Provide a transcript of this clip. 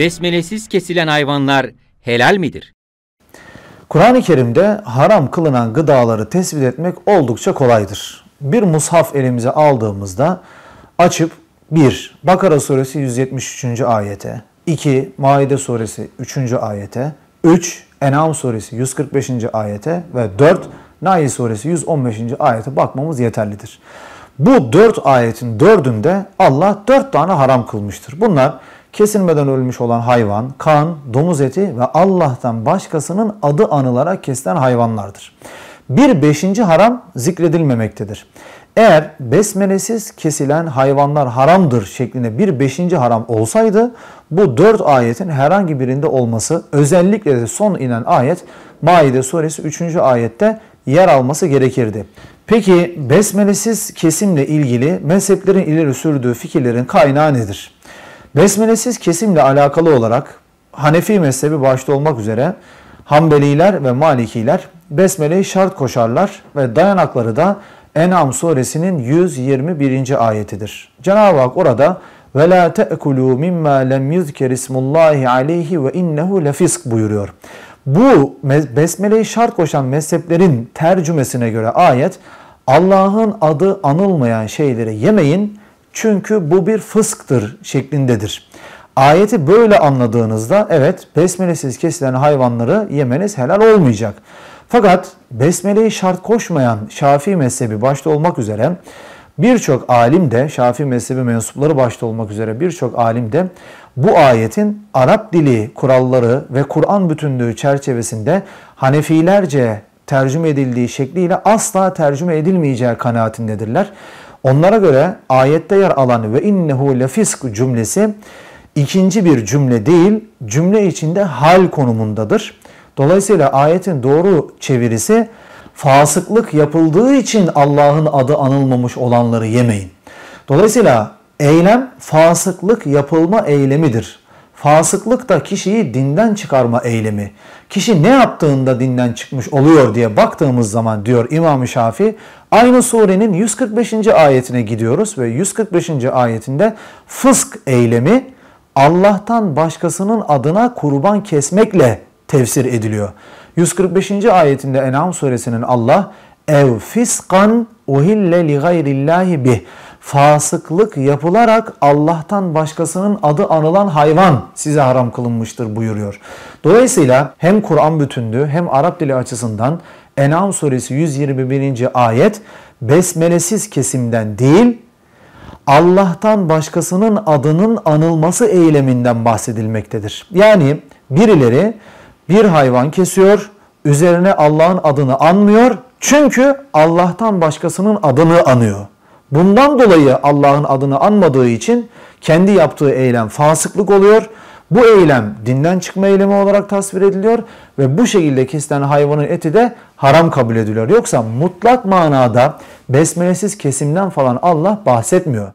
besmelesiz kesilen hayvanlar helal midir? Kur'an-ı Kerim'de haram kılınan gıdaları tespit etmek oldukça kolaydır. Bir mushaf elimize aldığımızda açıp 1. Bakara suresi 173. ayete, 2. Maide suresi 3. ayete, 3. En'am suresi 145. ayete ve 4. Nail suresi 115. ayete bakmamız yeterlidir. Bu 4 ayetin dördünde Allah 4 tane haram kılmıştır. Bunlar kesilmeden ölmüş olan hayvan, kan, domuz eti ve Allah'tan başkasının adı anılarak kesilen hayvanlardır. Bir beşinci haram zikredilmemektedir. Eğer besmelesiz kesilen hayvanlar haramdır şeklinde bir beşinci haram olsaydı bu dört ayetin herhangi birinde olması özellikle de son inen ayet Maide suresi 3. ayette yer alması gerekirdi. Peki besmelesiz kesimle ilgili mezheplerin ileri sürdüğü fikirlerin kaynağı nedir? Besmelesiz kesimle alakalı olarak Hanefi mezhebi başta olmak üzere Hanbeliler ve Malikiler Besmele'yi şart koşarlar ve dayanakları da En'am suresinin 121. ayetidir. Cenab-ı Hak orada ve la te'kulu mimma lem yuzker ismullahi aleyhi ve innehu lefisk buyuruyor. Bu besmeleyi şart koşan mezheplerin tercümesine göre ayet Allah'ın adı anılmayan şeyleri yemeyin çünkü bu bir fısktır şeklindedir. Ayeti böyle anladığınızda evet besmelesiz kesilen hayvanları yemeniz helal olmayacak. Fakat besmeleyi şart koşmayan Şafii mezhebi başta olmak üzere birçok alim de Şafii mezhebi mensupları başta olmak üzere birçok alim de bu ayetin Arap dili kuralları ve Kur'an bütünlüğü çerçevesinde Hanefilerce tercüme edildiği şekliyle asla tercüme edilmeyeceği kanaatindedirler. Onlara göre ayette yer alan ve innehu lefisk cümlesi ikinci bir cümle değil, cümle içinde hal konumundadır. Dolayısıyla ayetin doğru çevirisi fasıklık yapıldığı için Allah'ın adı anılmamış olanları yemeyin. Dolayısıyla eylem fasıklık yapılma eylemidir. Fasıklık da kişiyi dinden çıkarma eylemi. Kişi ne yaptığında dinden çıkmış oluyor diye baktığımız zaman diyor İmam-ı Şafi aynı surenin 145. ayetine gidiyoruz ve 145. ayetinde fısk eylemi Allah'tan başkasının adına kurban kesmekle tefsir ediliyor. 145. ayetinde En'am suresinin Allah ev fiskan uhille li gayrillahi bih fasıklık yapılarak Allah'tan başkasının adı anılan hayvan size haram kılınmıştır buyuruyor. Dolayısıyla hem Kur'an bütünlüğü hem Arap dili açısından En'am suresi 121. ayet besmelesiz kesimden değil Allah'tan başkasının adının anılması eyleminden bahsedilmektedir. Yani birileri bir hayvan kesiyor, üzerine Allah'ın adını anmıyor çünkü Allah'tan başkasının adını anıyor. Bundan dolayı Allah'ın adını anmadığı için kendi yaptığı eylem fasıklık oluyor. Bu eylem dinden çıkma eylemi olarak tasvir ediliyor ve bu şekilde kesilen hayvanın eti de haram kabul ediliyor. Yoksa mutlak manada besmelesiz kesimden falan Allah bahsetmiyor.